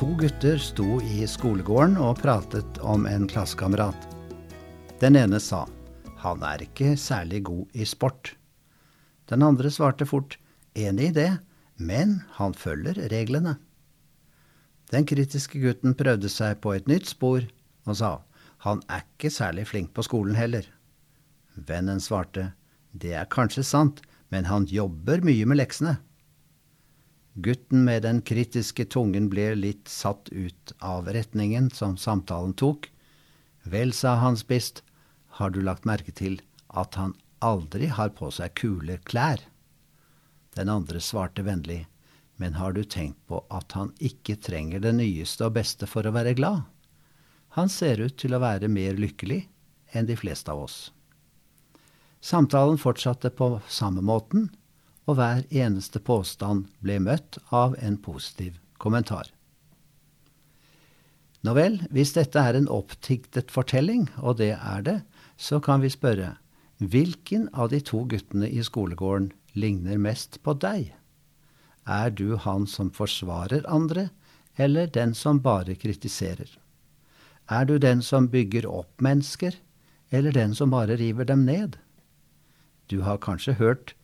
To gutter sto i skolegården og pratet om en klassekamerat. Den ene sa han er ikke særlig god i sport. Den andre svarte fort enig i det, men han følger reglene. Den kritiske gutten prøvde seg på et nytt spor og sa han er ikke særlig flink på skolen heller. Vennen svarte det er kanskje sant, men han jobber mye med leksene. Gutten med den kritiske tungen ble litt satt ut av retningen som samtalen tok. Vel, sa han Bist, har du lagt merke til at han aldri har på seg kule klær? Den andre svarte vennlig, men har du tenkt på at han ikke trenger det nyeste og beste for å være glad? Han ser ut til å være mer lykkelig enn de fleste av oss. Samtalen fortsatte på samme måten, og hver eneste påstand ble møtt av en positiv kommentar. Nå vel, hvis dette er en opptiktet fortelling, og det er det, så kan vi spørre hvilken av de to guttene i skolegården ligner mest på deg? Er du han som forsvarer andre, eller den som bare kritiserer? Er du den som bygger opp mennesker, eller den som bare river dem ned? Du har kanskje hørt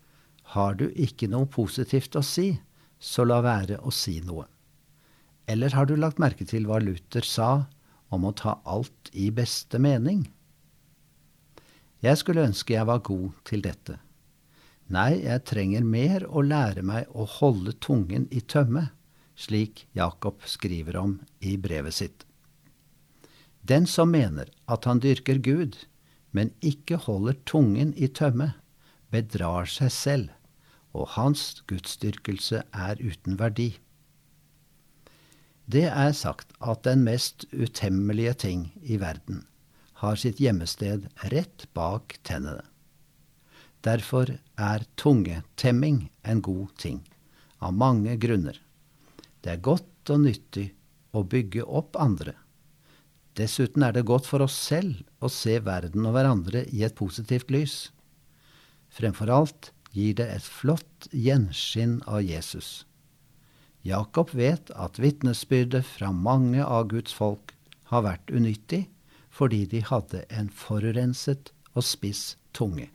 har du ikke noe positivt å si, så la være å si noe. Eller har du lagt merke til hva Luther sa om å ta alt i beste mening? Jeg skulle ønske jeg var god til dette. Nei, jeg trenger mer å lære meg å holde tungen i tømme, slik Jakob skriver om i brevet sitt. Den som mener at han dyrker Gud, men ikke holder tungen i tømme, bedrar seg selv, og hans gudsdyrkelse er uten verdi. Det er sagt at den mest utemmelige ting i verden har sitt gjemmested rett bak tennene. Derfor er tungetemming en god ting, av mange grunner. Det er godt og nyttig å bygge opp andre. Dessuten er det godt for oss selv å se verden og hverandre i et positivt lys. Fremfor alt gir det et flott gjenskinn av Jesus. Jakob vet at vitnesbyrdet fra mange av Guds folk har vært unyttig fordi de hadde en forurenset og spiss tunge.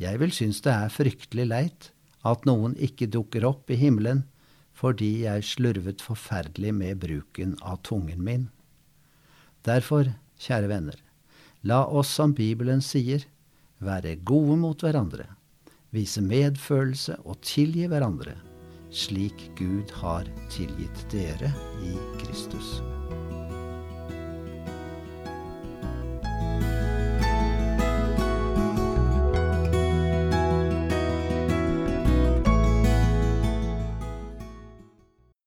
Jeg vil synes det er fryktelig leit at noen ikke dukker opp i himmelen fordi jeg slurvet forferdelig med bruken av tungen min. Derfor, kjære venner, la oss som Bibelen sier, være gode mot hverandre, vise medfølelse og tilgi hverandre, slik Gud har tilgitt dere i Kristus.